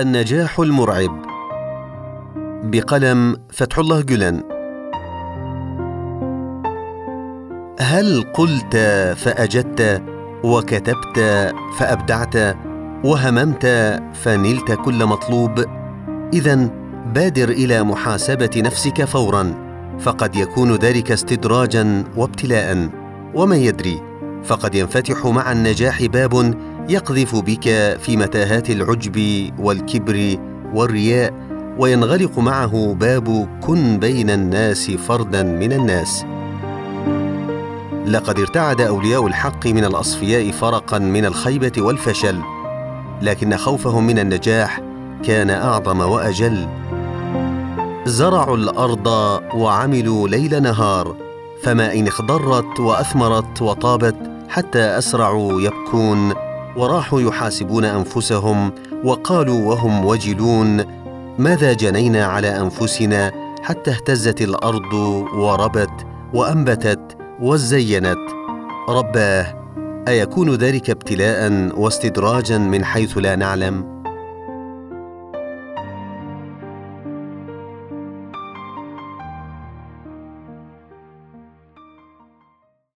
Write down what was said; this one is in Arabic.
النجاح المرعب. بقلم فتح الله جلن هل قلت فأجدت وكتبت فأبدعت وهممت فنلت كل مطلوب؟ اذا بادر إلى محاسبة نفسك فورا فقد يكون ذلك استدراجا وابتلاء. ومن يدري فقد ينفتح مع النجاح باب يقذف بك في متاهات العجب والكبر والرياء وينغلق معه باب كن بين الناس فردا من الناس. لقد ارتعد أولياء الحق من الأصفياء فرقا من الخيبة والفشل لكن خوفهم من النجاح كان أعظم وأجل. زرعوا الأرض وعملوا ليل نهار فما إن اخضرت وأثمرت وطابت حتى أسرعوا يبكون وراحوا يحاسبون أنفسهم وقالوا وهم وجلون ماذا جنينا على أنفسنا حتى اهتزت الأرض وربت وأنبتت وزينت؟ رباه أيكون ذلك ابتلاء واستدراجا من حيث لا نعلم؟